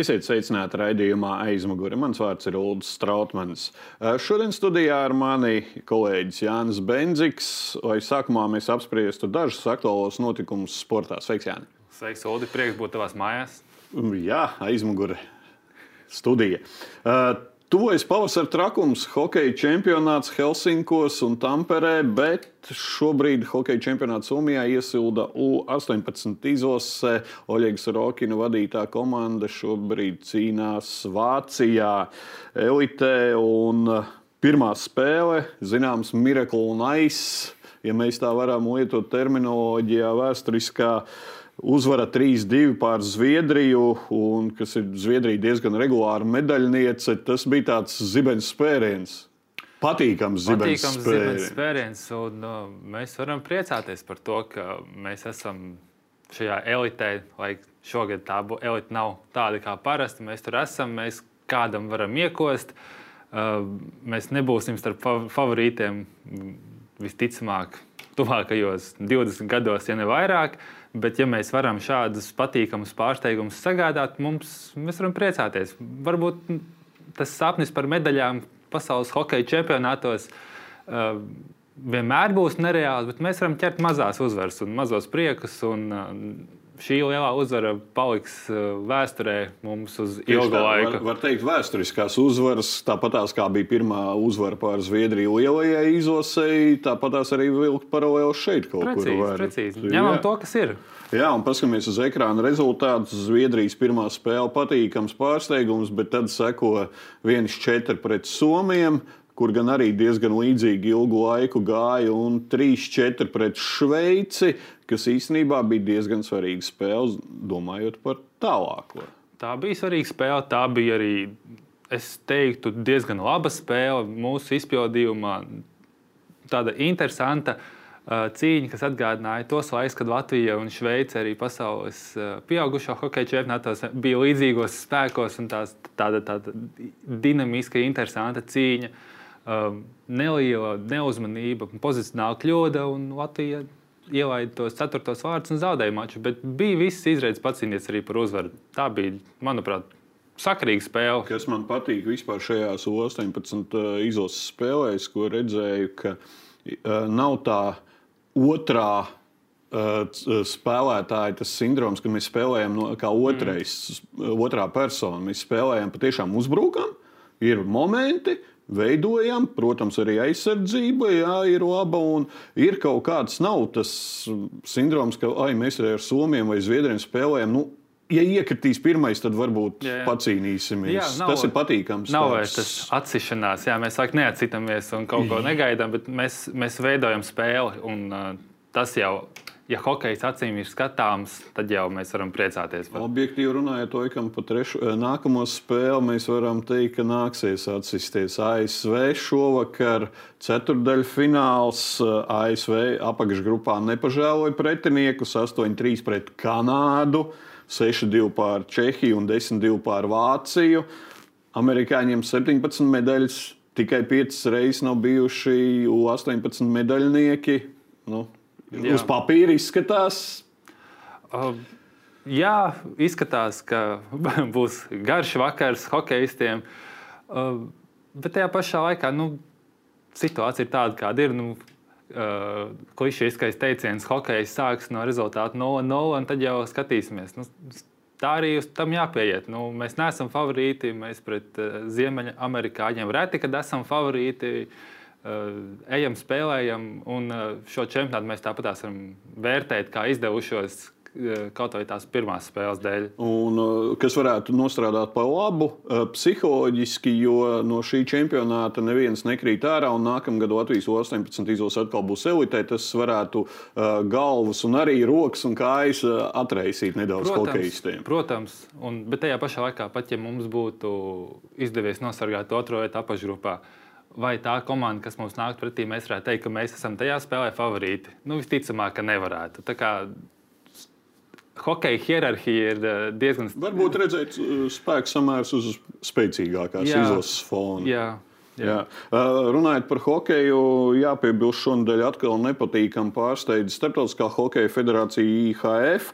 Esiet sveicināti raidījumā aizmugurē. Mans vārds ir Ulrichs Strautmans. Šodien studijā ar mani kolēģis Jānis Benziks, lai sākumā mēs apspriestu dažus aktuālos notikumus sportā. Sveiks, Jāni! Sveiks, Ulu! Prieks būt tavās mājās! Jā, aizmugurē studija. Tuvojas pavasara trakums, hokeja čempionāts Helsinkos un Tamperē, bet šobrīd hokeja čempionāts Somijā iesilda U-18 izlase. Oļegs Rokina vadītā komanda šobrīd cīnās Vācijā elitē. Un pirmā spēle, zināms, Miracle un Ice, ja mēs tā varam lietot terminoloģijā, vēsturiskā uzvara 3-2 pār Zviedriju, un kas ir Zviedrija diezgan regulāra medaļniece. Tas bija tāds zibens spēriens. Patīkams zibens Patīkams spēriens. spēriens. Un, uh, mēs varam priecāties par to, ka mēs esam šajā elitē, lai šogad tā elite nav tāda kā parasti. Mēs tur esam, mēs kādam varam iekost. Uh, mēs nebūsim starp fa- favorītiem visticamāk tuvākajos 20 gados, ja ne vairāk. Bet, ja mēs varam šādus patīkamus pārsteigumus sagādāt, mums, mēs varam priecāties. Varbūt tas sapnis par medaļām pasaules hokeja čempionātos uh, vienmēr būs nereāls, bet mēs varam ķert mazās uzvaras un mazos priekus. Un, uh, šī lielā uzvara paliks uh, vēsturē mums uz Tieši ilgu tā, laiku. Var, var teikt, vēsturiskās uzvaras, tāpatās kā bija pirmā uzvara pār Zviedriju lielajai izlasēji, tāpatās arī vilkt paralēli šeit kaut Precīzi, kur. var. precīzi. Jā. Ņemam to, kas ir. Jā, un paskatāmies uz ekrāna rezultātus. Zviedrijas pirmā spēle patīkams pārsteigums, bet tad seko 1-4 pret Somiju, kur gan arī diezgan līdzīgi ilgu laiku gāja, un 3-4 pret Šveici, kas īstenībā bija diezgan svarīga spēle, domājot par tālāko. Tā bija svarīga spēle. Tā bija arī, es teiktu, diezgan laba spēle mūsu izpildījumā. Tāda interesanta uh, cīņa, kas atgādināja tos laikus, kad Latvija un Šveice arī pasaules uh, pieaugušo hokeja čempionātos bija līdzīgos spēkos un tās, tāda, tāda dinamiska, interesanta cīņa. Uh, neliela neuzmanība, pozicionāla kļūda un Latvija ielaida tos ceturtos vārdus un zaudēja maču. Bet bija viss izredzes pacīnīties arī par uzvaru. Tā bija, manuprāt, sakarīga spēle. Kas man patīk vispār šajās 18 izlases spēlēs, ko redzēju, ka uh, nav tā otrā uh, spēlētāja tas sindroms, ka mēs spēlējam no, kā otrais, mm. otrā persona. Mēs spēlējam patiešām uzbrukam, ir momenti. Veidojam, protams, arī aizsardzība, jā, ir laba. Un ir kaut kāds, nav tas sindroms, ka ai, mēs ar Somiju vai Zviedriem spēlējam. Nu, ja iekritīs pirmais, tad varbūt Jā, jā. pacīnīsimies. Jā, nav- tas ir patīkams. Nav vairs tas atsišanās, jā, mēs vairs neatsitamies un kaut ko negaidām, bet mēs, mēs veidojam spēli. Un, uh, tas jau, ja hokejs acīm ir skatāms, tad jau mēs varam priecāties. Par. Objektīvi runājot, Oikam, pa trešu, eh, nākamo spēli mēs varam teikt, ka nāksies atsisties ASV šovakar. Ceturdaļfināls eh, ASV apakšgrupā nepažēloja pretiniekus 8-3 pret Kanādu, 6-2 pār Čehiju un 10-2 pār Vāciju. Amerikāņiem 17 medaļas, tikai 5 reizes nav bijuši U-18 medaļnieki. Nu, Jā. uz papīra izskatās, Uh, jā, izskatās, ka būs garš vakars hokeistiem, uh, bet tajā pašā laikā nu, situācija ir tāda, kāda ir. Nu, Uh, Klišejiskais teiciens, hokejs sāks no rezultāta 0-0, un tad jau skatīsimies. Nu, tā arī tam jāpieiet. Nu, mēs neesam favorīti. Mēs pret uh, Ziemeļamerikāņiem reti, kad esam favorīti. Uh, ejam, spēlējam, un uh, šo čempionātu mēs tāpat varam vērtēt kā izdevušos uh, kaut vai tās pirmās spēles dēļ. Un, uh, kas varētu nostrādāt par labu uh, psiholoģiski, jo no šī čempionāta neviens nekrīt ārā. un Nākamgad Latvijas 18 izlase atkal būs elitē. Tas varētu uh, galvas un arī rokas un kājas uh, atraisīt nedaudz hokeistiem. protams un, bet tajā pašā laikā, pat ja mums būtu izdevies nosargāt otro vietu apakšgrupā, vai tā komanda, kas mums nāk pretī, mēs varētu teikt, ka mēs esam tajā spēlē favorīti? Nu, visticamāk, ka nevarētu. Tā kā hokeja hierarhija ir eh, diezgan Varbūt redzēt uh, spēku samērs uz spēcīgākās Jā. izlases fona. Jā, Jā. Uh, Runājot par hokeju, jāpiebilst, šonadēļ atkal nepatīkami pārsteidz Startautiskā hokeja federācija IHF,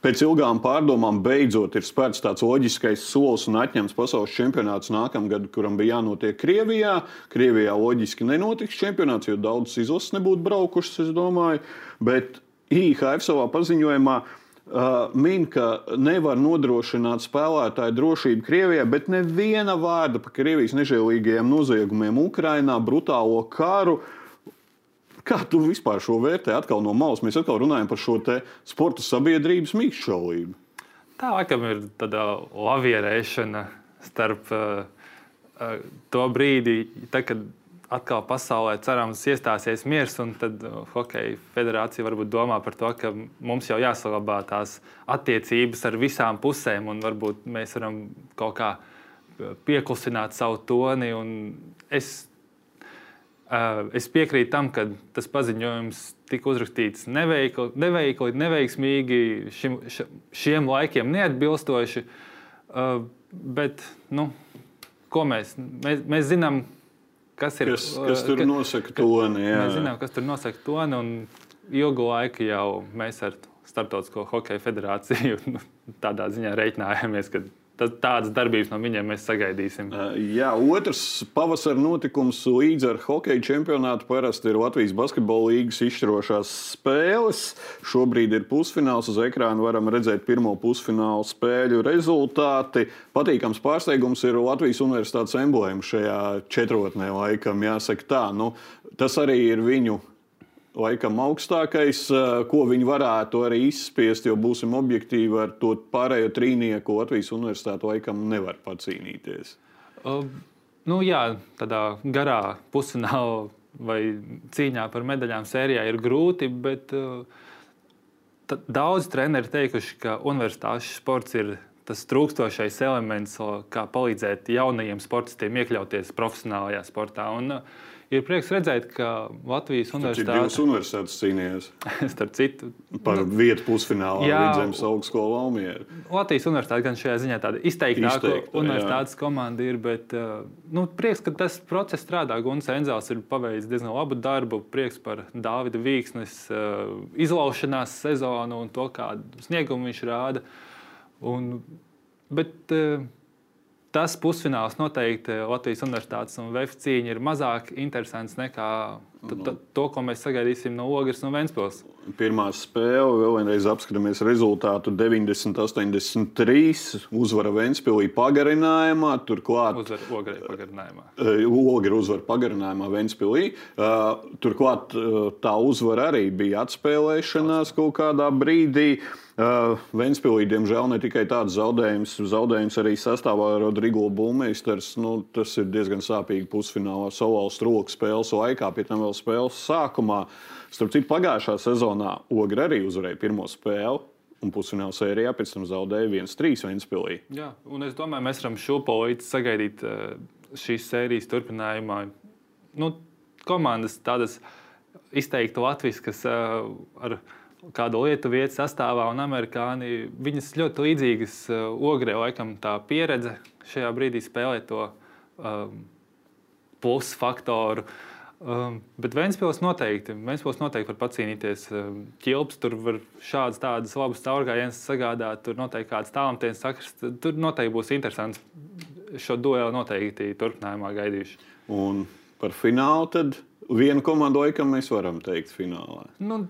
Pēc ilgām pārdomām beidzot ir spērts tāds loģiskais solis un atņemts pasaules čempionāts nākamgad, kuram bija jānotiek Krievijā. Krievijā loģiski nenotiks čempionāts, jo daudzas izlases nebūtu braukušas, es domāju. Bet IHF savā paziņojumā uh, min, ka nevar nodrošināt spēlētāju drošību Krievijā, bet neviena vārda par Krievijas nežēlīgajiem noziegumiem Ukrajinā, brutālo karu. Uh, Kā tu vispār šo vērtē atkal no malas? Mēs atkal runājam par šo sporta sabiedrības mīkšķaulību. Tā laikam ir tāda lavierēšana starp uh, uh, to brīdi, tā, kad atkal pasaulē cerams iestāsies miers, un tad uh, Hokeja federācija varbūt domā par to, ka mums jau jāsaglabā tās attiecības ar visām pusēm, un varbūt mēs varam kaut kā pieklusināt savu toni. Es es piekrītu tam, ka tas paziņojums tika uzrakstīts neveikli, neveikli neveiksmīgi, šim, šiem laikiem neatbilstoši. Bet, nu, ko mēs, mēs, mēs zinām, kas ir kas, kas tur ka, nosaka toni? Jā. Mēs zinām, kas tur nosaka toni, un ilgu laiku jau mēs ar Startautisko hokeja federāciju tādā ziņā reiķinājāmies, ka tādas darbības no viņiem mēs sagaidīsim. Jā, otrs pavasara notikums līdz ar hokeja čempionātu parasti ir Latvijas basketbola līnijas izšķirošās spēles. Šobrīd ir pusfināls. Uz ekrāna varam redzēt pirmo pusfināla spēļu rezultāti. Patīkams pārsteigums ir Latvijas universitātes emblēma šajā četrotnē, laikam, jāsaka tā. Nu, tas arī ir viņu laikam augstākais, eh, ko viņi varētu arī izspiest, jo būsim objektīvi ar to pārējo trīnieku Latvijas universitāti laikam nevar pacīnīties. Uh, nu, jā, tādā garā pusfinālā vai cīņā par medaļām sērijā ir grūti, bet uh, daudz treneri teikuši, ka universitāšu sports ir tas trūkstošais elements, kā palīdzēt jaunajiem sportistiem iekļauties profesionālajā sportā. Un, uh, Ir prieks redzēt, ka Latvijas universitāte. Divas universitātes cīnījās. Starp citu, par nu, vietu pusfinālā Vidzemes augstskola Valmiera. Latvijas universitāte gan šajā ziņā tāda izteiktāka Izteikta, universitātes jā. komanda ir, bet uh, nu, prieks, ka tas process strādā. Guns Enzels ir paveicis diezgan labu darbu. Prieks par Dāvida Vīksnes uh, izlaušanās sezonu un to, kādu sniegumu viņš rāda. Un, bet, uh, tas pusfināls noteikti Latvijas Universitātes un VF cīņa ir mazāk interesants nekā to, ko mēs sagaidīsim no Ogres un Ventspils. Pirmā spēle, vēl vienreiz apskatāmies rezultātu 90-83. Uzvara Ventspilī pagarinājumā. Turklāt uzvar Ogre pagarinājumā. Ogre uzvar pagarinājumā Ventspilī. Turklāt tā uzvara arī bija atspēlēšanās kaut kādā brīdī. Ventspīlī, diemžēl, ne tikai tāds zaudējums, zaudējums arī sastāvā ar Rodrigo Bulmeisters. Nu, tas ir diezgan sāpīgi pusfinālā savāls rokas spēles laikā, pie tam vēl spēles sākumā. Starp citu, pagājušā sezonā Ogra arī uzvarēja pirmo spēli. Un pusfinālā sērijā pēc tam zaudēja 1-3 Ventspīlī. Jā, un es domāju, mēs varam šo polīti sagaidīt šīs sērijas turpinājumā. Nu, komandas tādas izteikti latviskas ar viņu kādu lietu vietu sastāvā un amerikāņi. Viņas ļoti līdzīgas uh, ogrē, laikam tā pieredze šajā brīdī spēlē to um, plusu faktoru. Um, bet Vēnspils noteikti, Vēnspils noteikti var pacīnīties. Um, ķilps tur var šādas tādas labas caurgājienas sagādāt, tur noteikti kāds tālumtienes sakars. Tur noteikti būs interesants. Šo duelu noteikti turpinājumā gaidīšu. Un par finālu tad vienu komandu laikam mēs varam teikt finālā. Nu,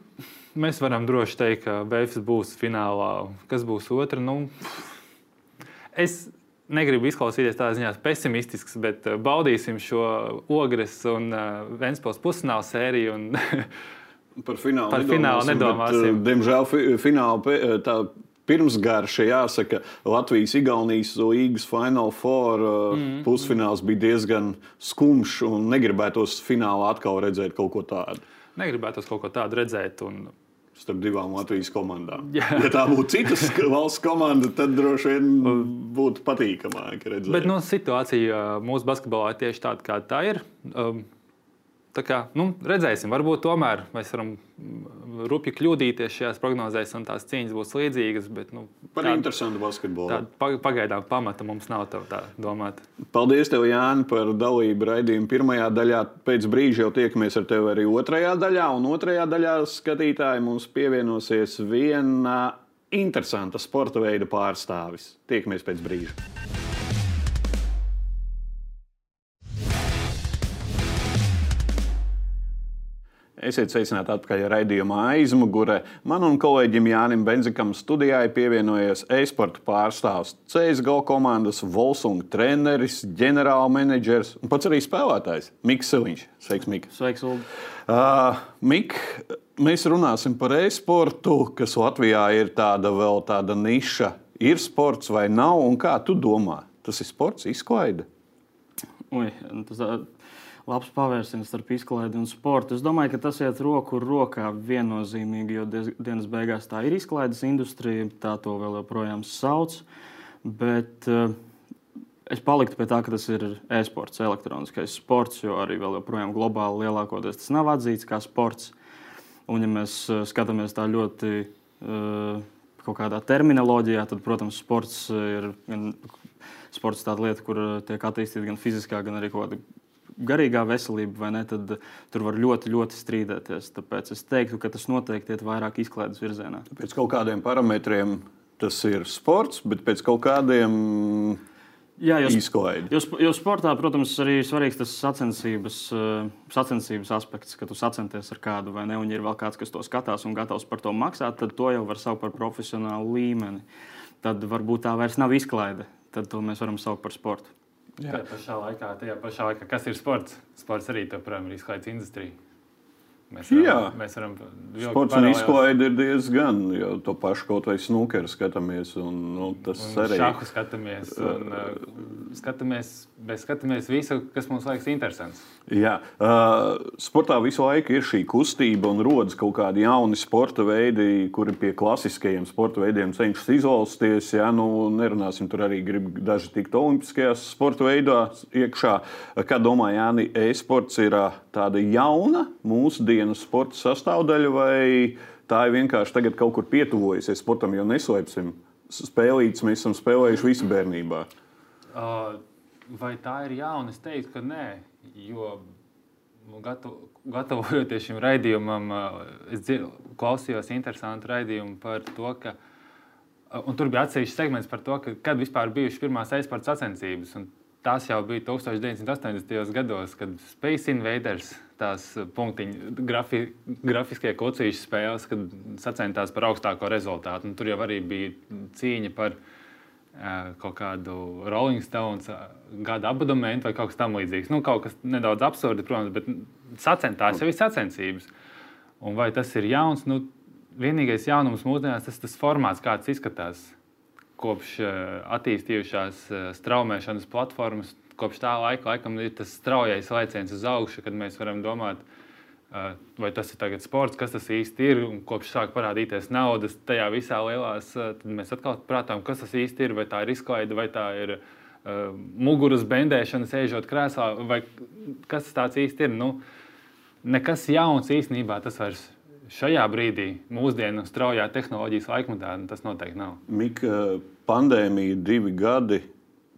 mēs varam droši teikt, ka Vēfs būs finālā. Kas būs otra? Nu, es negribu izklausīties tādā ziņā pesimistisks, bet uh, baudīsim šo ogres un uh, Vēnspils pusfināla sēriju. Un Par finālu, par finālu nedomāsim. Bet, uh, diemžēl fināla tā pirmsgarša, jāsaka, Latvijas-Igaunijas līnijas Final Four mm. pusfināls bija diezgan skumjš un negribētos finālā atkal redzēt kaut ko tādu. Negribētos kaut ko tādu redzēt. Un starp divām Latvijas komandām. Jā. Ja tā būtu citas valsts komanda, tad droši vien būtu patīkamāk redzēt. Bet no, nu, situācija mūsu basketbolā ir tieši tāda, kāda tā ir. Um, Tā kā, nu, redzēsim, varbūt tomēr mēs varam mm, rupji kļūdīties šajās prognozēs, un tās cīņas būs līdzīgas. Bet, nu, Par tādu, interesantu basketbolu. Tāda pagaidām pamata mums nav tā domāt. Paldies, tev, Jāni, par dalību raidījuma pirmajā daļā. Pēc brīža jau tiekamies ar tevi arī otrajā daļā, un otrajā daļā skatītāji mums pievienosies viena interesanta sporta veida pārstāvis. Tiekamies pēc brīža. Esiet sveicināti atpakaļ raidījumā aizmugurē. Man un kolēģim Jānim Benzikam studijā ir pievienojies e-sporta pārstāvs, CSGO komandas Volsunga treneris, ģenerālmenedžers un pats arī spēlētājs Mikls Siliņš. Sveiks, Mik! Sveiks, Ulu! Uh, Mik, mēs runāsim par e-sportu, kas Latvijā ir tāda vēl tāda niša. Ir sports vai nav, un kā tu domā? Tas ir sports, izklaide? Ui, tas, labs pavērsiens starp izklaidi un sportu. Es domāju, ka tas iet roku rokā viennozīmīgi, jo dienas beigās tā ir izklaides industrija, tā to vēl joprojām sauc. Bet uh, es paliktu pie tā, ka tas ir e-sports, elektroniskais sports, jo arī vēl joprojām globāli lielākoties tas nav atzīts kā sports. Un, ja mēs uh, skatāmies tā ļoti uh, kaut kādā terminoloģijā, tad, protams, sports ir gan sports tāda lieta, kur tiek attīstīta gan fiziskā, gan arī kaut kāda garīgā veselība, vai ne, tad tur var ļoti, ļoti strīdēties. Tāpēc es teiktu, ka tas noteikti iet vairāk izklaides virzienā. Pēc kaut kādiem parametriem tas ir sports, bet pēc kaut kādiem. Jā, jo, jo, jo sportā, protams, arī ir svarīgs tas sacensības, eh, sacensības aspekts, ka tu sacenties ar kādu vai ne, un ir vēl kāds, kas to skatās un gatavs par to maksāt, tad to jau var saukt par profesionālu līmeni. Tad varbūt tā vairs nav izklaide, tad to mēs varam saukt par sportu. Jā. Tajā pašā laikā, tajā pašā laikā, kas ir sports? Sports arī joprojām ir izklaides industrija. Mēs varam, Jā, mēs varam sports un izklaide ir diezgan, jo to pašu kaut vai snookeru skatāmies. Un, nu, tas un arī šāhu skatāmies. Un, uh, skatāmies, bet skatāmies visu, kas mums liekas interesants. Jā, uh, sportā visu laiku ir šī kustība un rodas kaut kādi jauni sporta veidi, kuri pie klasiskajiem sporta veidiem cenšas izvalsties. Jā, nu, nerunāsim, tur arī grib daži tikt olimpiskajās sporta veidā iekšā. Kā domā Jāni, e-sports ir tāda jauna mūsdienu sporta sastāvdaļa, vai tā ir vienkārši tagad kaut kur pietuvojusies sportam, jo neslēpsim, spēlītas mēs esam spēlējuši visu bērnībā? Uh, vai tā ir jauna? Es teiktu, ka nē. Jo nu, gatavojoties šim raidījumam, es klausījos interesantu raidījumu par to, ka Un tur bija atsevišķs segments par to, ka, kad vispār bijušas pirmās e-sporta sacensības. Tās jau bija 1980. gados, kad Space Invaders, tās punktiņu, grafi, grafiskie kocīšu spēles, kad sacensties par augstāko rezultātu. Un tur jau arī bija cīņa par uh, kaut kādu Rolling Stones gada abonementu vai kaut kas tamlīdzīgs. Nu, kaut kas nedaudz absurdi, protams, bet sacensties jau ir sacensības. Un vai tas ir jauns? Nu, vienīgais jaunums mūsdienās tas tas formāts, kāds izskatās kopš attīstījušās straumēšanas platformas, kopš tā laika laikam ir tas straujais lēciens uz augšu, kad mēs varam domāt, eh, vai tas ir tagad sports, kas tas īsti ir. Un kopš sāk parādīties naudas tajā visā lielās, tad mēs atkal prātām, kas tas īsti ir, vai tā ir izklaide, vai tā ir uh, muguras bendēšana, sēžot krēslā, vai kas tas īsti ir. Nu, nekas jauns īstenībā tas vairs šajā brīdī, mūsdienu straujā tehnoloģijas laikmetā, tas noteikti nav. Mika, pandēmija, divi gadi.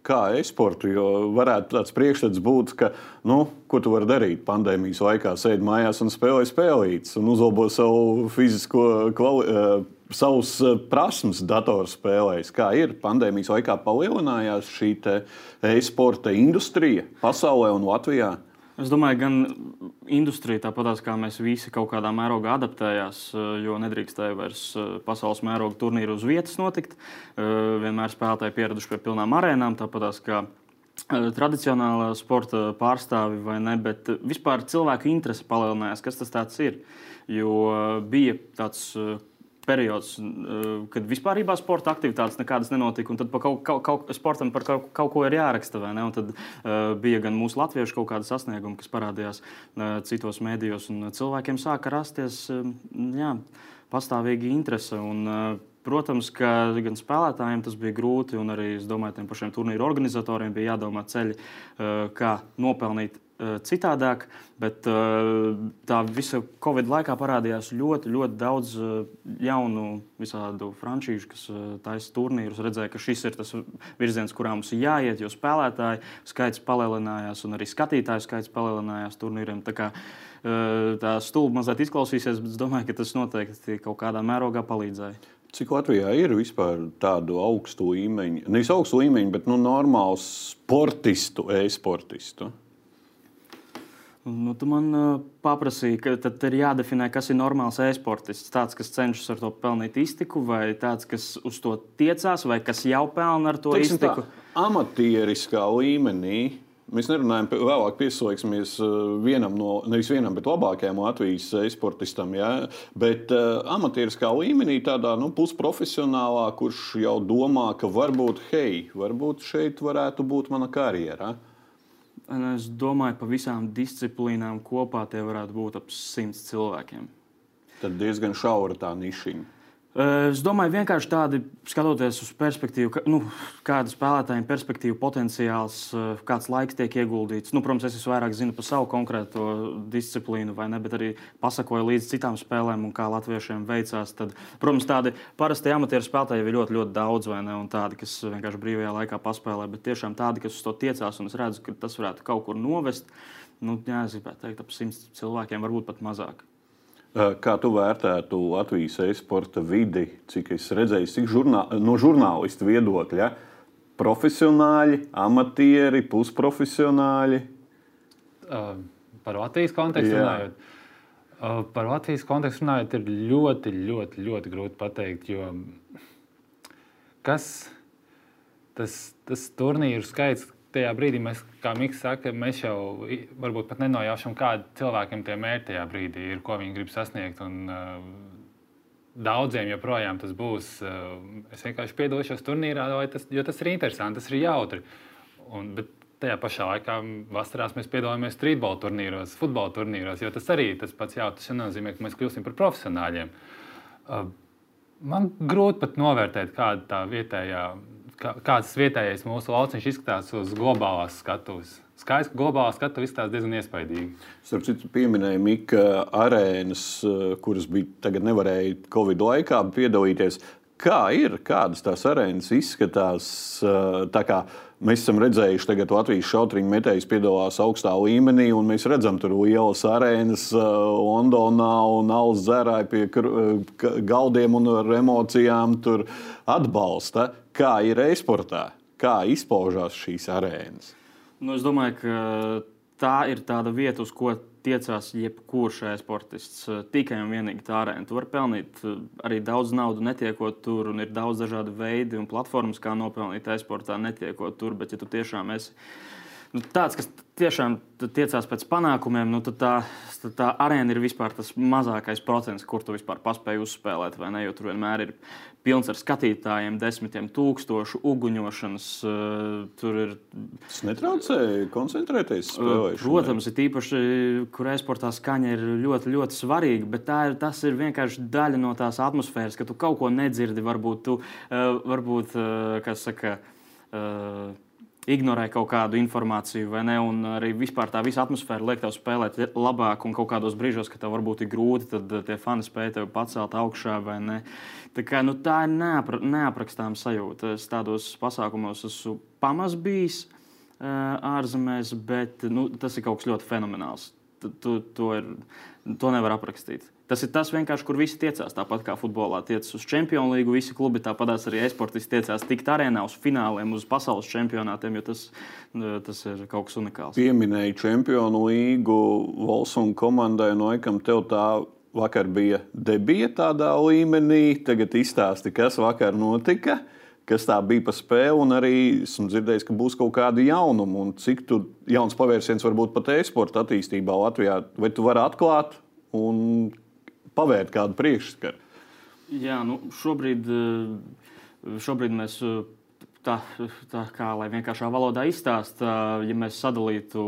Kā e-sportu, jo varētu tāds priekšstats būt, ka, nu, ko tu vari darīt pandēmijas laikā, sēdi mājās un spēlē spēlītas, un uzlabo savu fizisko kvali, uh, savus prasmes datorspēlēs. Kā ir pandēmijas laikā palielinājās šī e-sporta industrija pasaulē un Latvijā? Es domāju, gan industrija, tāpat kā mēs visi kaut kādā mērogā adaptējās, eh, jo nedrīkstēja vairs eh, pasaules mēroga turnīru uz vietas notikt. Eh, vienmēr spēlētāji pieraduši pie pilnām arēnām, tāpat kā tradicionālā sporta pārstāvi vai ne, bet vispār cilvēku interese palielinājās, kas tas ir. Jo bija tāds periods, eh, kad vispār sporta aktivitātes nekādas nenotika. Tad par kaut, kaut, kaut, sportam par kaut, kaut ko ir jāraksta. Tad uh, bija gan mūsu latviešu kaut kāda sasnieguma, kas parādījās uh, citos mēdījos, un cilvēkiem sāka rasties uh, jā, pastāvīga interese. Un, uh, Protams, ka gan spēlētājiem tas bija grūti, un arī domāju, tiem pašiem turnīru organizatoriem bija jādomā ceļi, kā nopelnīt citādāk, bet tā visa Covid laikā parādījās ļoti, ļoti daudz jaunu visādu frančīžu, kas taisa turnīrus. Redzēja, ka šis ir tas virziens, kurā mums ir jāiet, jo spēlētāju skaits palielinājās un arī skatītāju skaits palielinājās turnīriem. Tā, kā, tā stulbi mazliet izklausīsies, bet es domāju, ka tas noteikti kaut kādā mērogā palīdzēja. Cik Latvijā ir vispār tādu augstu līmeņu, nevis augstu līmeņu, bet nu, normālu sportistu, e-sportistu? Nu, tu man uh, paprasīji, ka tad ir jādefinē, kas ir normāls e-sportists. Tāds, kas cenšas ar to pelnīt iztiku, vai tāds, kas uz to tiecās, vai kas jau pelna ar to Teiksim iztiku. Tā, amatieriskā līmenī. Mēs nerunājam, vēlāk pieslēgsimies vienam no, nevis vienam, bet labākajam Latvijas e-sportistam. Ja? Bet uh, amatieriskā līmenī, tādā nu, pusprofesionālā, kurš jau domā, ka varbūt, hei, varbūt šeit varētu būt mana karjera. Un Es domāju, pa visām disciplīnām kopā tie varētu būt ap simts cilvēkiem. Tad diezgan šaura tā nišiņa. Es domāju, vienkārši tādi skatoties uz perspektīvu, ka, nu, kāda spēlētājiem perspektīva potenciāls, eh, kāds laiks tiek ieguldīts. Nu, protams, es vairāk zinu par savu konkrēto disciplīnu, vai ne, bet arī pasakoju līdz citām spēlēm un kā latviešiem veicās. Tad, protams, tādi parasti amatieru spēlētāji ir ļoti, ļoti daudz, vai ne, un tādi, kas vienkārši brīvajā laikā paspēlē, bet tiešām tādi, kas uz to tiecās, un es redzu, ka tas varētu kaut kur novest. Nu, jā, es gribētu teikt, ap simts cilvēkiem, varbūt pat mazāk. Uh, Kā tu vērtētu Latvijas e-sporta vidi, cik es redzēju, cik žurnā, no žurnālistu viedokļa? Profesionāļi, amatieri, pusprofesionāļi. Uh, par Latvijas kontekstu Jā. runājot. Uh, par Latvijas kontekstu runājot, ir ļoti, ļoti, ļoti grūti pateikt, jo kas tas, tas turnīru skaits. Tajā brīdī mēs, kā Mikls saka, mēs jau varbūt pat nenojaušam, kādi cilvēkiem tie mērķi tajā brīdī ir, ko viņi grib sasniegt. Un, uh, daudziem joprojām tas būs. Uh, es vienkārši piedalīšos turnīrā, tas, jo tas ir interesanti, tas ir jautri. Un, bet tajā pašā laikā vasarās mēs piedalāmies streetbola turnīros, futbola turnīros, jo tas arī tas pats jautrs. Nenozīmē, ka mēs kļūsim par profesionāļiem. Uh, Man grūti pat novērtēt, kāda tā vietējā, kā, kāds vietējais mūsu lauciņš izskatās uz globālās skatuves. Skaidrs, ka globālā skatuve izskatās diezgan iespaidīgi. Starp citu, pieminēja Mika arēnas, kuras bija tagad nevarēja Covid laikā piedalīties. Kā ir, kādas tās arēnas izskatās? tā kā Mēs esam redzējuši, ka Latvijas šautriņu metējs piedalās augstā līmenī, un mēs redzam, tur lielas arēnas Londonā un alus dzērāji pie galdiem un ar emocijām tur atbalsta. Kā ir e-sportā? Kā izpaužās šīs arēnas? Nu, es domāju, ka tā ir tāda vieta, uz ko tiecās jebkurš e-sportists. Tikai un vienīgi tā arēna. Tu vari pelnīt arī daudz naudas, netiekot tur, un ir daudz dažādu veidu un platformas, kā nopelnīt e-sportā, netiekot tur. Bet, ja tu tiešām esi nu, tāds, kas tiešām tiecās pēc panākumiem, nu, tad tā, tad tā arēna ir vispār tas mazākais procents, kur tu vispār paspēji uzspēlēt. ne? Jo tur vienmēr ir pilns ar skatītājiem, desmitiem tūkstošu uguņošanas. eh, Tur ir Tas netraucēja koncentrēties spēlēšanā. Protams, ir īpaši, kur e-sportā skaņa ir ļoti, ļoti svarīga, bet tā ir, tas ir vienkārši daļa no tās atmosfēras, ka tu kaut ko nedzirdi. Varbūt tu, uh, varbūt, kas saka, uh, ignorē kaut kādu informāciju, vai ne? Un arī vispār tā visa atmosfēra liek tev spēlēt labāk, un kaut kādos brīžos, kad tev varbūt ir grūti, tad uh, tie fani spēj tevi pacelt augšā, vai ne? Tā, kā, nu, tā ir neapra, neaprakstāma sajūta. Es tādos pasākumos esmu pamazs bijis uh, ārzemēs, bet nu, tas ir kaut kas ļoti fenomenāls. Tu, tu, to, ir, to nevar aprakstīt. Tas ir tas, vienkārši, kur visi tiecās. Tāpat kā futbolā tiecas uz Champions League, visi klubi tāpat arī e-sportisti tiecās tikt arēnā uz fināliem, uz pasaules čempionātiem, jo tas, uh, tas ir kaut kas unikāls. Pieminēja Čempionu līgu Volsuna komandai, no Ekam, tev tā vakar bija debija tādā līmenī. Tagad izstāsti, kas vakar notika. Kas tā bija par spēli, un arī esmu dzirdējis, ka būs kaut kādi jaunumi, un cik tu, jauns pavērsiens var būt pat e-sporta attīstībā Latvijā. Vai tu vari atklāt un pavērt kādu priekšskatu? Jā, nu, šobrīd, eh, šobrīd mēs eh, tā, tā kā lai vienkāršā valodā izstāstā, ja mēs sadalītu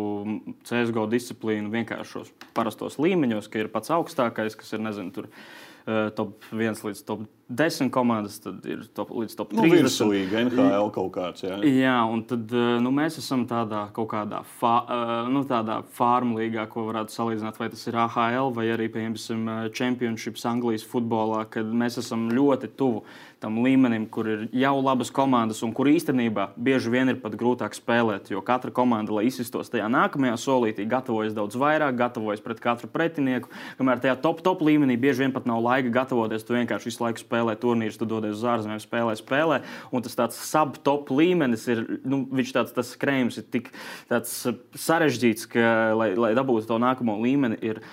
CSGO disciplīnu vienkāršos parastos līmeņos, ka ir pats augstākais, kas ir nezinu, tur, eh, top 1 līdz top 10 komandas, tad ir top, līdz top 30. Nu, virsulīgi, NHL kaut kāds. Jā. Jā, un tad eh, nu, mēs esam tādā kaut kādā, fa, eh, nu, tādā farmu līgā, ko varētu salīdzināt, vai tas ir AHL vai arī, piemēram, Championships Anglijas futbolā, kad mēs esam ļoti tuvu tam līmenim, kur ir jau labas komandas un kur īstenībā bieži vien ir pat grūtāk spēlēt, jo katra komanda, lai izsistos tajā nākamajā solītī, gatavojas daudz vairāk, gatavojas pret katru pretinieku, kamēr tajā top, top līmenī bieži vien pat nav laika gatavoties, tu vienkārši visu laiku spēlē turnīrus, tu dodies uz ārzemēm, spēlē, spēlē. Un tas tāds subtop līmenis ir, nu, viņš tāds, tas skrējums ir tik sarežģīts, ka, lai, lai dabūtu to nākamo līmeni, ir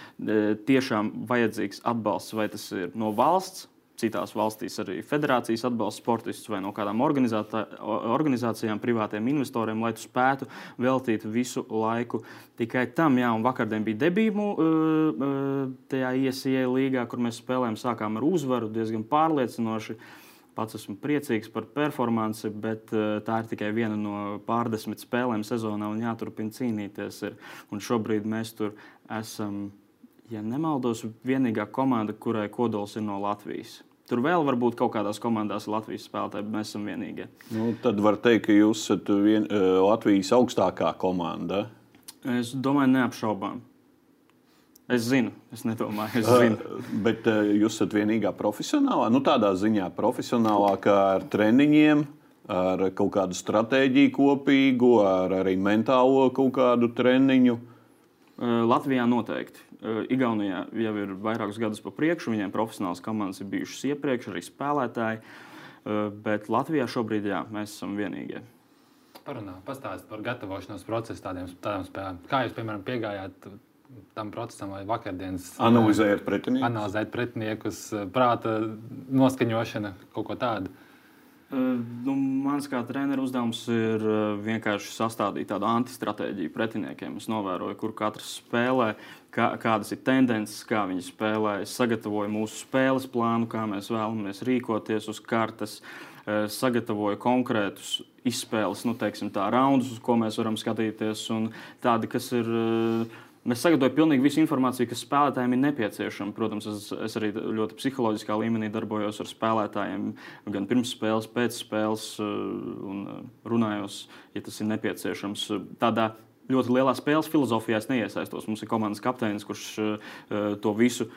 tiešām vajadzīgs atbalsts. Vai tas ir no valsts, citās valstīs arī federācijas atbalsta sportistus vai no kādām organizācijām, privātiem investoriem, lai tu spētu veltīt visu laiku tikai tam. Jā, un vakardien bija debīta uh, uh, tajā ISIE līgā, kur mēs spēlējām. Sākām ar uzvaru diezgan pārliecinoši. Pats esmu priecīgs par performanci, bet uh, tā ir tikai viena no pārdesmit spēlēm sezonā un jāturpina cīnīties. Ir. Un šobrīd mēs tur esam ja nemaldos, vienīgā komanda, kurai kodols ir no Latvijas. Tur vēl var būt kaut kādās komandās Latvijas spēlētāji, bet mēs esam vienīgie. Nu, tad var teikt, ka jūs esat vien, uh, Latvijas augstākā komanda. Es domāju, neapšaubām. Es zinu, es nedomāju, es zinu. Uh, bet uh, jūs esat vienīgā profesionālā, nu tādā ziņā profesionālākā ar treniņiem, ar kaut kādu stratēģiju kopīgu, ar arī mentālo kaut kādu treniņu. Uh, Latvijā noteikti. Eh, Igaunijā jau ir vairākus gadus pa priekšu, viņiem profesionāls komandas ir bijušas iepriekš, arī spēlētāji. Eh, bet Latvijā šobrīd jā, mēs esam vienīgie. Parunā, pastāstiet par gatavošanos procesu tādiem, tādām spēlēm. Kā jūs, piemēram, piegājāt tam procesam, vai vakardienas analizējat pretiniekus? Analizēt pretiniekus, prāta noskaņošana, kaut ko tādu. Nu, mans kā treneris uzdevums ir vienkārši sastādīt tādu antistratēģiju pretiniekiem. Es novēroju, kur katrs spēlē, kā, kādas ir tendences, kā viņi spēlē. Es sagatavoju mūsu spēles plānu, kā mēs vēlamies rīkoties uz kartes. Sagatavoju konkrētus izspēles, nu, teiksim, tā raundus, uz ko mēs varam skatīties, un tādi, kas ir uh, Mēs sagatavojam pilnīgi visu informāciju, kas spēlētājiem ir nepieciešama. Protams, es, es arī ļoti psiholoģiskā līmenī darbojos ar spēlētājiem, gan pirms spēles, pēc spēles, eh, un eh, runājos, ja tas ir nepieciešams. Tādā ļoti lielā spēles filozofijā es neiesaistos. Mums ir komandas kapteinis, kurš uh, to visu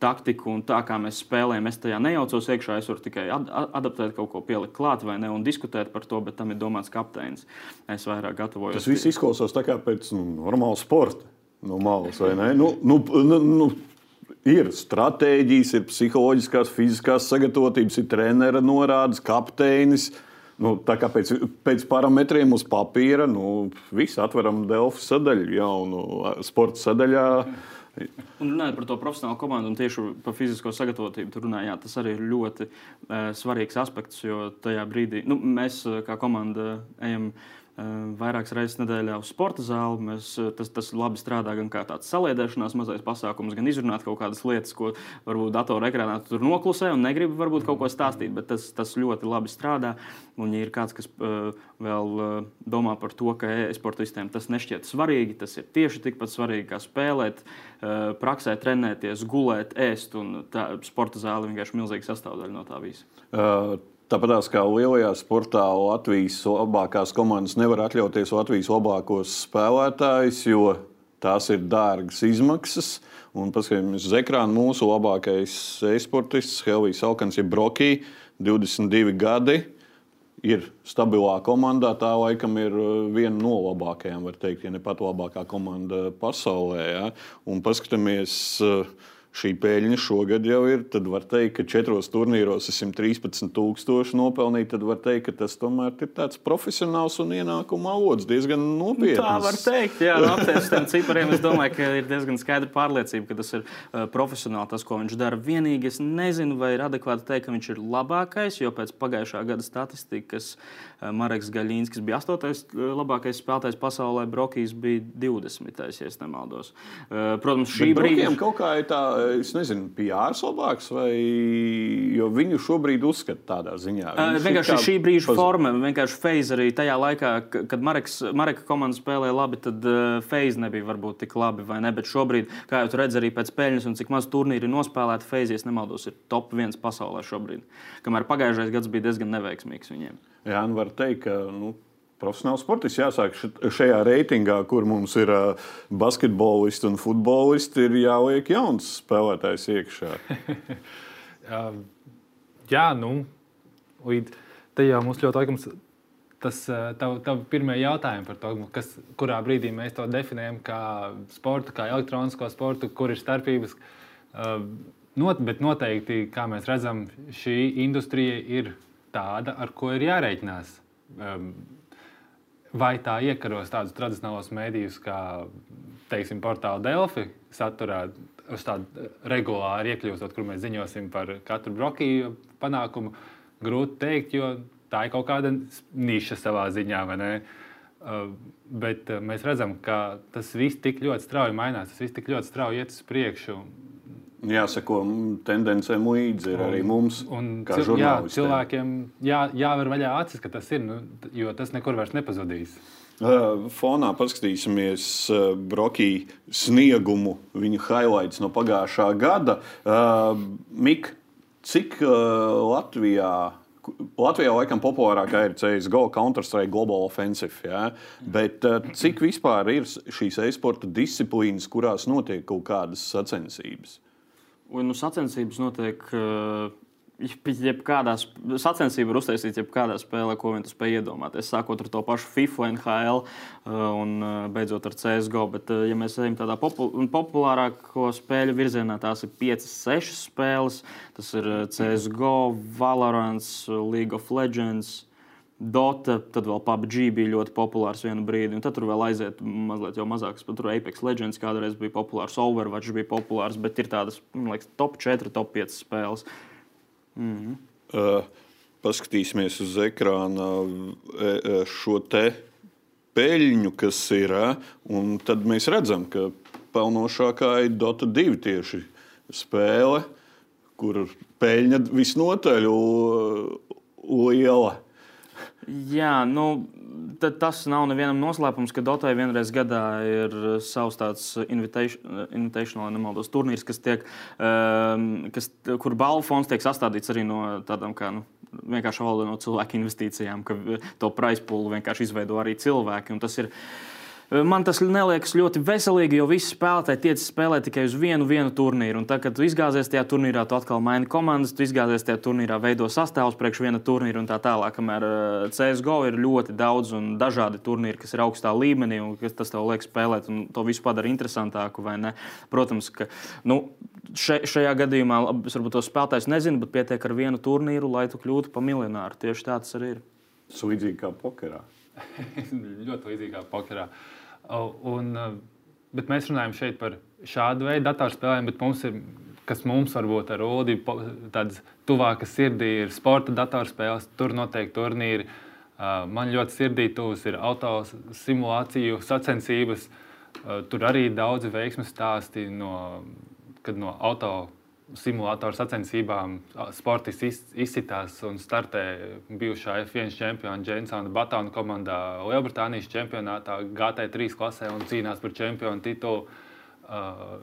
taktiku un tā, kā mēs spēlējam, es tajā nejaucos iekšā. Es varu tikai ad adaptēt kaut ko, pielikt klāt vai ne un diskutēt par to, bet tam ir domāts kapteinis. Es vairāk gatavojos. Tas viss izklausās tā kā pēc nu, normāla sporta no malas, vai ne? Nu, nu, nu, nu, ir stratēģijas, ir psiholoģiskās, fiziskās sagatavotības, ir treneris norādes, kapteinis. Nu, tā kā pēc, pēc parametriem uz papīra, nu, viss atveram Delfu sadaļu, jaunu sporta sadaļā. Un runājot par to profesionālu komandu un tieši par fizisko sagatavotību, tur runājā, tas arī ir ļoti uh, svarīgs aspekts, jo tajā brīdī nu, mēs kā komanda ejam. Uh, vairākas reizes nedēļā uz sporta zāli. Mēs, tas, tas labi strādā gan kā tāds saliedēšanās mazais pasākums, gan izrunāt kaut kādas lietas, ko varbūt datorā ekrānā tur noklusē un negrib varbūt kaut ko stāstīt, bet tas, tas ļoti labi strādā. Un, ja ir kāds, kas uh, vēl uh, domā par to, ka e-sportistiem tas nešķiet svarīgi, tas ir tieši tikpat svarīgi kā spēlēt, uh, praksē trenēties, gulēt, ēst. Un tā sporta zāle vienkārši milzīga sastāvdaļa no tā visa. Uh, Tāpat kā lielajā sportā Latvijas labākās komandas nevar atļauties Latvijas labākos spēlētājus, jo tās ir dārgas izmaksas. Un paskatieties uz ekrāna mūsu labākais e-sportists Helvijas Alkans, ir Brokī, 22 gadi. Ir stabilā komandā, tā laikam ir uh, viena no labākajām, var teikt, ja ne pat labākā komanda pasaulē. Ja? Un paskatāmies, uh, šī peļņa šogad jau ir, tad var teikt, ka četros turnīros ir 113,000 nopelnīti. Tad var teikt, ka tas tomēr ir tāds profesionāls un ienākuma avots diezgan nopietns. Tā var teikt, jā, no aptēstiem cipariem. Es domāju, ka ir diezgan skaidra pārliecība, ka tas ir uh, profesionāli tas, ko viņš dara. Vienīgi es nezinu, vai ir adekvāti teikt, ka viņš ir labākais, jo pēc pagājušā gada statistikas uh, Mareks Gaļīnskis bija 8. Uh, labākais spēlētājs pasaulē, Brokijs bija 20. ja nemaldos. Uh, protams, šī brīdī kaut kā ir tā es nezinu, PRs labāks, vai viņu šobrīd uzskata tādā ziņā? Uh, vienkārši šī brīža paz... forma, vienkārši Feiz arī tajā laikā, kad Mareks, Mareka komanda spēlēja labi, tad Feiz nebija varbūt tik labi, vai ne? Bet šobrīd, kā jau redz arī pēc peļņas un cik maz turnīri ir nospēlēti, Feiz, ja nemaldos, ir top viens pasaulē šobrīd. Kamēr pagājušais gads bija diezgan neveiksmīgs viņiem. Jā, nu var teikt, ka. Nu profesionāls sportists. Jāsāk šajā reitingā, kur mums ir basketbolisti un futbolisti, ir jāliek jauns spēlētājs iekšā. Jā, nu, līdz jau mums ļoti laikams. Tas tav, tav pirmie jautājumi par to, kas, kurā brīdī mēs to definējam kā sportu, kā elektronisko sportu, kur ir starpības. Not, bet noteikti, kā mēs redzam, šī industrija ir tāda, ar ko ir jārēķinās. Vai tā iekaros tādus tradicionālos mēdījus, kā teiksim, portāla Delfi saturā, uz tādu regulāri iekļūstot, kur mēs ziņosim par katru brokiju panākumu, grūti pateikt, jo tā ir kaut kāda niša savā ziņā. Uh, bet uh, mēs redzam, ka tas viss tik ļoti strauji mainās, tas viss tik ļoti strauji iet uz priekšu. Jāsako, tendencēm līdzi ir arī mums, un, kā cil, jā, cilvēkiem jā, jāver vaļā acis, ka tas ir, nu, jo tas nekur vairs nepazudīs. Fonā paskatīsimies Brokī sniegumu, viņa highlights no pagājušā gada. Mik, cik Latvijā Latvijā laikam populārākā ir CSGO, Counter-Strike, Global Offensive. Ja? Bet cik vispār ir šīs e-sporta disciplīnas, kurās notiek kaut kādas sacensības? Un, nu, sacensības notiek uh, jebkādā sacensībā, var uztaisīt jebkādā spēlē, ko vien tu spēj iedomāties. Sākot ar to pašu FIFA, NHL uh, un uh, beidzot ar CSGO. Bet, ja mēs ejam tādā populārāko spēļu virzienā, tās ir 5, 6 spēles. Tas ir CSGO, Valorants, League of Legends. Dota, tad vēl PUBG bija ļoti populārs vienu brīdi, un tad tur vēl aiziet mazliet jau mazākas. Tur Apex Legends kādreiz bija populārs, Overwatch bija populārs, bet ir tādas, man liekas, top 4, top 5 spēles. Mm -hmm. uh, paskatīsimies uz ekrāna uh, šo te peļņu, kas ir, un tad mēs redzam, ka pelnošākā ir Dota 2 tieši spēle, kur peļņa visnotaļ liela. Jā, nu, tas nav nevienam noslēpums, ka Dotai vienreiz gadā ir savs tāds invitation, invitational nemaldos, turnīrs, kas tiek, um, kas, kur balvu fonds tiek sastādīts arī no tādām kā. Nu, vienkārši valoda no cilvēku investīcijām, ka to price poolu vienkārši izveido arī cilvēki. Un tas ir uh, Man tas neliekas ļoti veselīgi, jo visi spēlētāji tiec spēlēt tikai uz vienu, vienu turnīru. Un tad, kad tu izgāzies tajā turnīrā, tu atkal maini komandas, tu izgāzies tajā turnīrā, veido sastāvus priekš viena turnīra un tā tālāk. Kamēr CSGO ir ļoti daudz un dažādi turnīri, kas ir augstā līmenī un kas tas tev liek spēlēt, un to visu padara interesantāku. Protams, ka nu, še, šajā gadījumā es varbūt to spēlētājs nezinu, bet pietiek ar vienu turnīru, lai tu kļūtu par miljonāru. Tieši tā tas arī ir. Līdzīgi kā pokerā. ļoti līdzīgi kā pokerā. Uh, Un, bet mēs runājam šeit par šādu veidu datorspēlēm, bet mums ir, kas mums varbūt ar Ulu tādas tuvākas sirdī, ir sporta datorspēles, tur noteikti turnīri. Man ļoti sirdī tuvas ir auto simulāciju sacensības. Tur arī daudzi veiksmju stāsti no, no auto simulātoru sacensībām sportists izsitās un startē bijušā F1 čempiona Jensona Batona komandā Lielbritānijas čempionātā GT3 klasē un cīnās par čempionu titulu. Uh,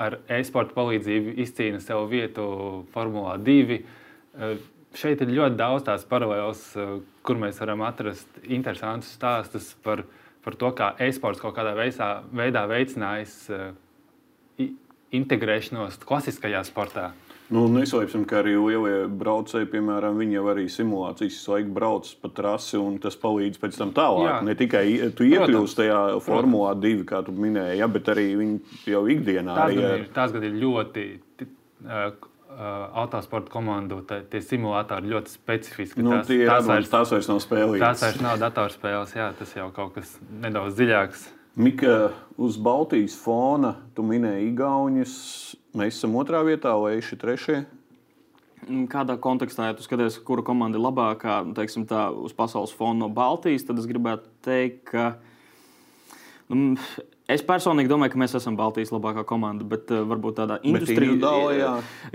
ar e-sporta palīdzību izcīna sev vietu Formulā 2. Uh, šeit ir ļoti daudz tās paralēlas, uh, kur mēs varam atrast interesantus stāstus par, par to, kā e-sports kaut kādā veisā, veidā veicinājis integrēšanos klasiskajā sportā. Nu, neslēpsim, ka arī lielie braucēji, piemēram, viņi jau arī simulācijas laiku brauc pa trasi, un tas palīdz pēc tam tālāk. Jā. Ne tikai tu iekļūsi tajā formulā divi, kā tu minēji, ja, bet arī viņi jau ikdienā. Tās, arī, ir, tās gan ir ļoti. Uh, autosporta komandu, tā, tie simulātori ļoti specifiski. Nu, tās, tās, vairs, tās vairs nav spēlīgas. Tās vairs nav datorspēles, jā, tas jau kaut kas nedaudz dziļāks. Mika, uz Baltijas fona tu minēji Igaunijas. Mēs esam otrā vietā, vai eši trešie? Mm, kādā kontekstā, ja tu skaties, kura komanda ir labākā, teiksim, tā, uz pasaules fona no Baltijas, tad es gribētu teikt, ka nu, Es personīgi domāju, ka mēs esam Baltijas labākā komanda, bet uh, varbūt tādā individuāli,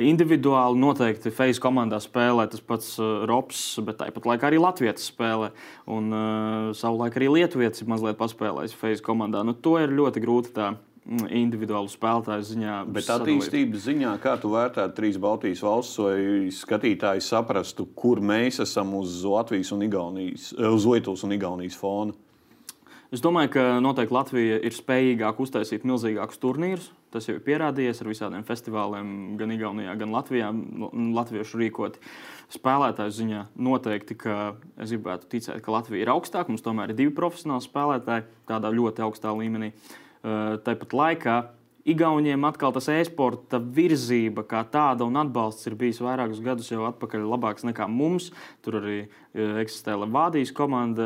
individuāli noteikti Face komandā spēlē tas pats uh, Rops, bet tāpat laikā arī Latvijas spēlē. Un uh, savulaik arī Lietuvietis ir mazliet paspēlējis Face komandā. Nu, to ir ļoti grūti tā mm, individuālu spēlētāju ziņā. Bet attīstības ziņā, kā tu vērtētu trīs Baltijas valsts, lai skatītāji saprastu, kur mēs esam uz Latvijas un Igaunijas, uz Lietuvas un Igaunijas fona? Es domāju, ka noteikti Latvija ir spējīgāka uztaisīt milzīgākus turnīrus. Tas jau ir pierādījies ar visādiem festivāliem, gan Igaunijā, gan Latvijā. Latviešu rīkot spēlētāju ziņā noteikti, ka es gribētu ticēt, ka Latvija ir augstāka. Mums tomēr ir divi profesionāli spēlētāji tādā ļoti augstā līmenī. Tāpat laikā Igauniem atkal tas e-sporta virzība kā tāda un atbalsts ir bijis vairākus gadus jau atpakaļ labāks nekā mums. Tur arī e, eksistē Levādijas komanda,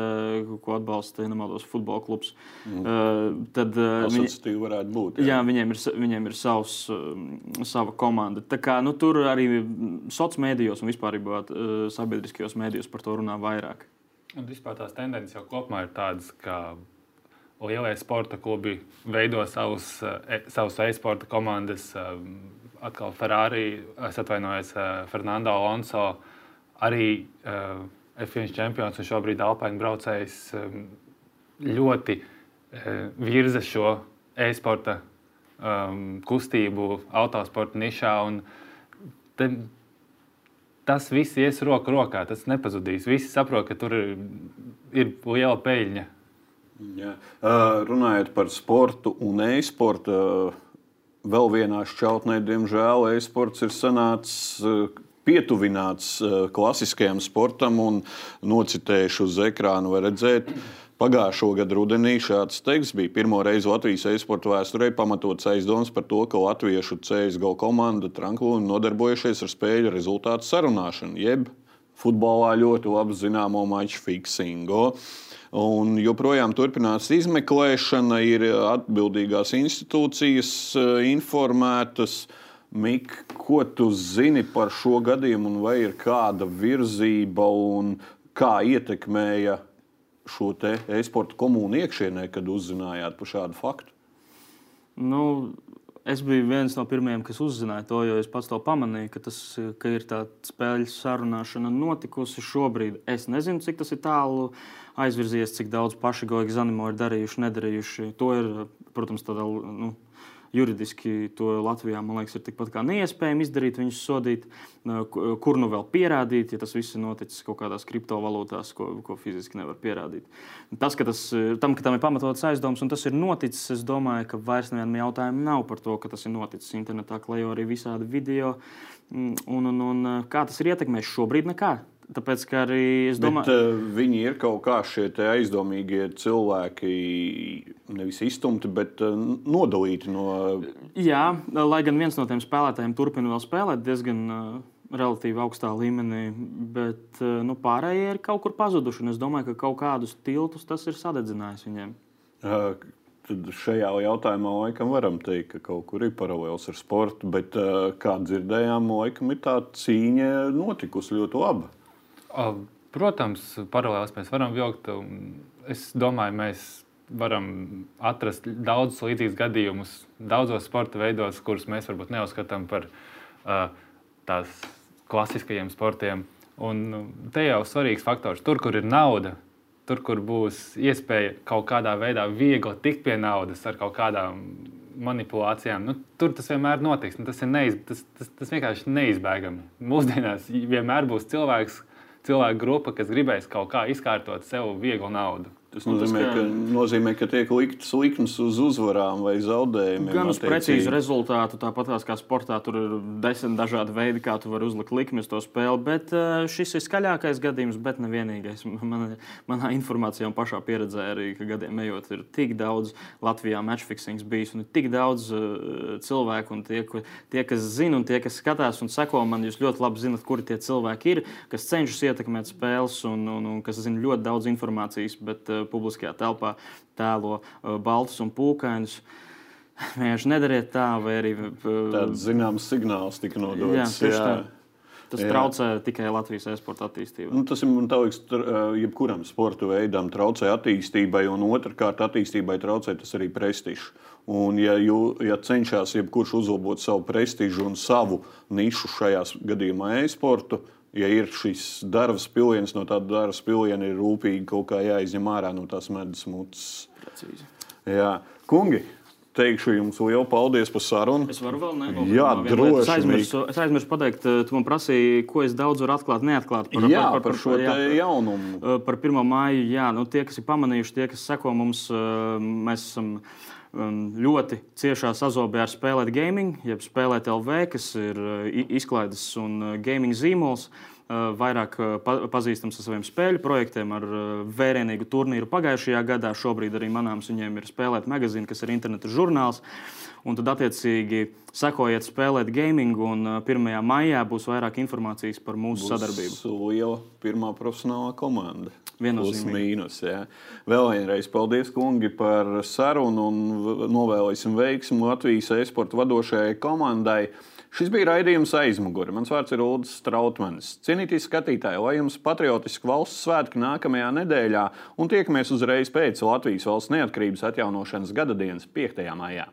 ko atbalsta nemaldos futbola klubs. Mm. Uh, tad uh, viņi, varētu būt. Jā, jā viņiem ir, viņiem ir savs, uh, sava komanda. Tā kā, nu, tur arī sociālajos mēdījos un vispār uh, sabiedriskajos mēdījos par to runā vairāk. Un vispār tās tendences jau kopumā ir tādas, ka lielie sporta klubi veido savus, e, savus e-sporta komandas. E, atkal Ferrari, es atvainojos, e, Fernando Alonso, arī F1 čempions un šobrīd Alpēna braucējs ļoti virza šo e-sporta um, kustību autosporta nišā. Te, tas viss ies roku rokā, tas nepazudīs. Visi saprot, ka tur ir, ir liela peļņa Jā. Runājot par sportu un e-sportu, vēl vienā šķautnē, diemžēl, e-sports ir sanācis pietuvināts klasiskajam sportam un nocitējuši uz ekrānu. Var redzēt, pagājušo gadu rudenī šāds teksts bija pirmo reizi Latvijas e-sporta vēsturē pamatots aizdoms par to, ka latviešu CSGO komanda Tranklūna nodarbojušies ar spēļu rezultātu sarunāšanu, jeb futbolā ļoti labi zināmo maču fiksingu. Un joprojām turpinās izmeklēšana, ir atbildīgās institūcijas eh, informētas. Mik, ko tu zini par šo gadījumu, vai ir kāda virzība un kā ietekmēja šo e-sporta komunu iekšienē, kad uzzinājāt par šādu faktu? Nu, Es biju viens no pirmajiem, kas uzzināja to, jo es pats to pamanīju, ka, tas, ka ir tāda spēļu sarunāšana notikusi šobrīd. Es nezinu, cik tas ir tālu aizvirzies, cik daudz paši Goigi Zanimo ir darījuši, nedarījuši. To ir, protams, tādā. Nu, juridiski to Latvijā liekas, ir tikpat kā neiespējami izdarīt, viņus sodīt, kur nu vēl pierādīt, ja tas viss ir noticis kaut kādās kriptovalūtās, ko, ko fiziski nevar pierādīt. Tas, ka tas, tam, ka tam ir pamatots aizdoms un tas ir noticis, es domāju, ka vairs nevienam jautājumu nav par to, ka tas ir noticis internetā, klejo arī visādi video. Mm, un, un, un kā tas ir ietekmējis šobrīd? Nekā. Tāpēc, ka arī es domāju, ka uh, viņi ir kaut kā šie aizdomīgie cilvēki, nevis iztumti, bet uh, nodalīti no. Jā, lai gan viens no tiem spēlētājiem turpina vēl spēlēt diezgan relatīvi augstā līmenī, bet nu, pārējie ir kaut kur pazuduši. Es domāju, ka kaut kādus tiltus tas ir sadedzinājis viņiem. Uh, Tad šajā jautājumā laikam varam teikt, ka kaut kur ir paralēls ar sportu, bet, kā dzirdējām, laikam ir tā cīņa notikusi ļoti labi. Protams, paralēlās mēs varam vilkt. Es domāju, mēs varam atrast daudzus līdzīgus gadījumus daudzos sporta veidos, kurus mēs varbūt neuzskatām par uh, tās klasiskajiem sportiem. Un te jau svarīgs faktors. Tur, kur ir nauda, tur, kur būs iespēja kaut kādā veidā viegli tikt pie naudas ar kaut kādām manipulācijām, nu, tur tas vienmēr notiks. Nu, tas, neiz, tas, tas, tas vienkārši neizbēgami. Mūsdienās vienmēr būs cilvēks, cilvēku grupa, kas gribēs kaut kā izkārtot sev vieglu naudu. Tas nozīmē, ka, nozīmē, ka tiek liktas likmes uz uzvarām vai zaudējumiem. Gan uz precīzu rezultātu, tāpat kā sportā, tur ir desmit dažādi veidi, kā tu vari uzlikt likmes to spēli. Bet uh, šis ir skaļākais gadījums, bet ne vienīgais. Man, manā informācijā un pašā pieredzē arī, ka gadiem ejot, ir tik daudz Latvijā matchfixings bijis un tik daudz uh, cilvēku. Tie, tie, kas zina un tie, kas skatās un seko man, jūs ļoti labi zinat, kuri tie cilvēki ir, kas cenšas ietekmēt spēles un, un, un kas zina ļoti daudz informācijas. Bet, uh, publiskajā telpā tēlo uh, baltus un pūkainus. Vienkārši nedariet tā, vai arī uh, tāds zināms signāls tika nodots. Jā, jā. Tas jā. traucē tikai Latvijas e-sporta attīstībai. Nu, tas ir liekas, uh, jebkuram sporta veidam traucē attīstībai, un otrkārt, attīstībai traucē tas arī prestižs. Un, ja, jū, ja cenšas jebkurš uzlabot savu prestižu un savu nišu šajā gadījumā e-sportu, ja ir šis darbs piliens, no tāda darbs piliena ir rūpīgi kaut kā jāizņem ārā no tās medus mutes. Precīzi. Jā, kungi! Teikšu jums lielu paldies par sarunu. Es varu vēl nebūt. Jā, droši. Es aizmirsu, es aizmirsu pateikt, eh, tu man prasīji, ko es daudz varu atklāt, neatklāt par, jā, par, par, par šo jā, jaunumu. Eh, par 1. māju, jā, nu, tie, kas ir pamanījuši, tie, kas seko mums, eh, mēs esam ļoti ciešā sazobē ar Spēlēt Gaming, jeb Spēlēt LV, kas ir izklaides un gaming zīmols. Vairāk pazīstams ar saviem spēļu projektiem, ar vērienīgu turnīru pagājušajā gadā. Šobrīd arī manāms viņiem ir spēlēt magazīnu, kas ir interneta žurnāls. Un tad, attiecīgi, sekojiet, spēlēt gaming, un 1. maijā būs vairāk informācijas par mūsu būs sadarbību. Liela pirmā profesionālā komanda. Plus mīnus. Jā. Vēl vienreiz paldies, kungi, par sarunu un novēlēsim veiksmu Latvijas e-sporta vadošajai komandai. Šis bija raidījums aizmugure. Mans vārds ir Ulrichs Strautmanis. Cienītīs skatītāji, lai jums patriotiski valsts svētki nākamajā nedēļā un tiekamies uzreiz pēc Latvijas valsts neatkarības atjaunošanas gada dienas 5. maijā.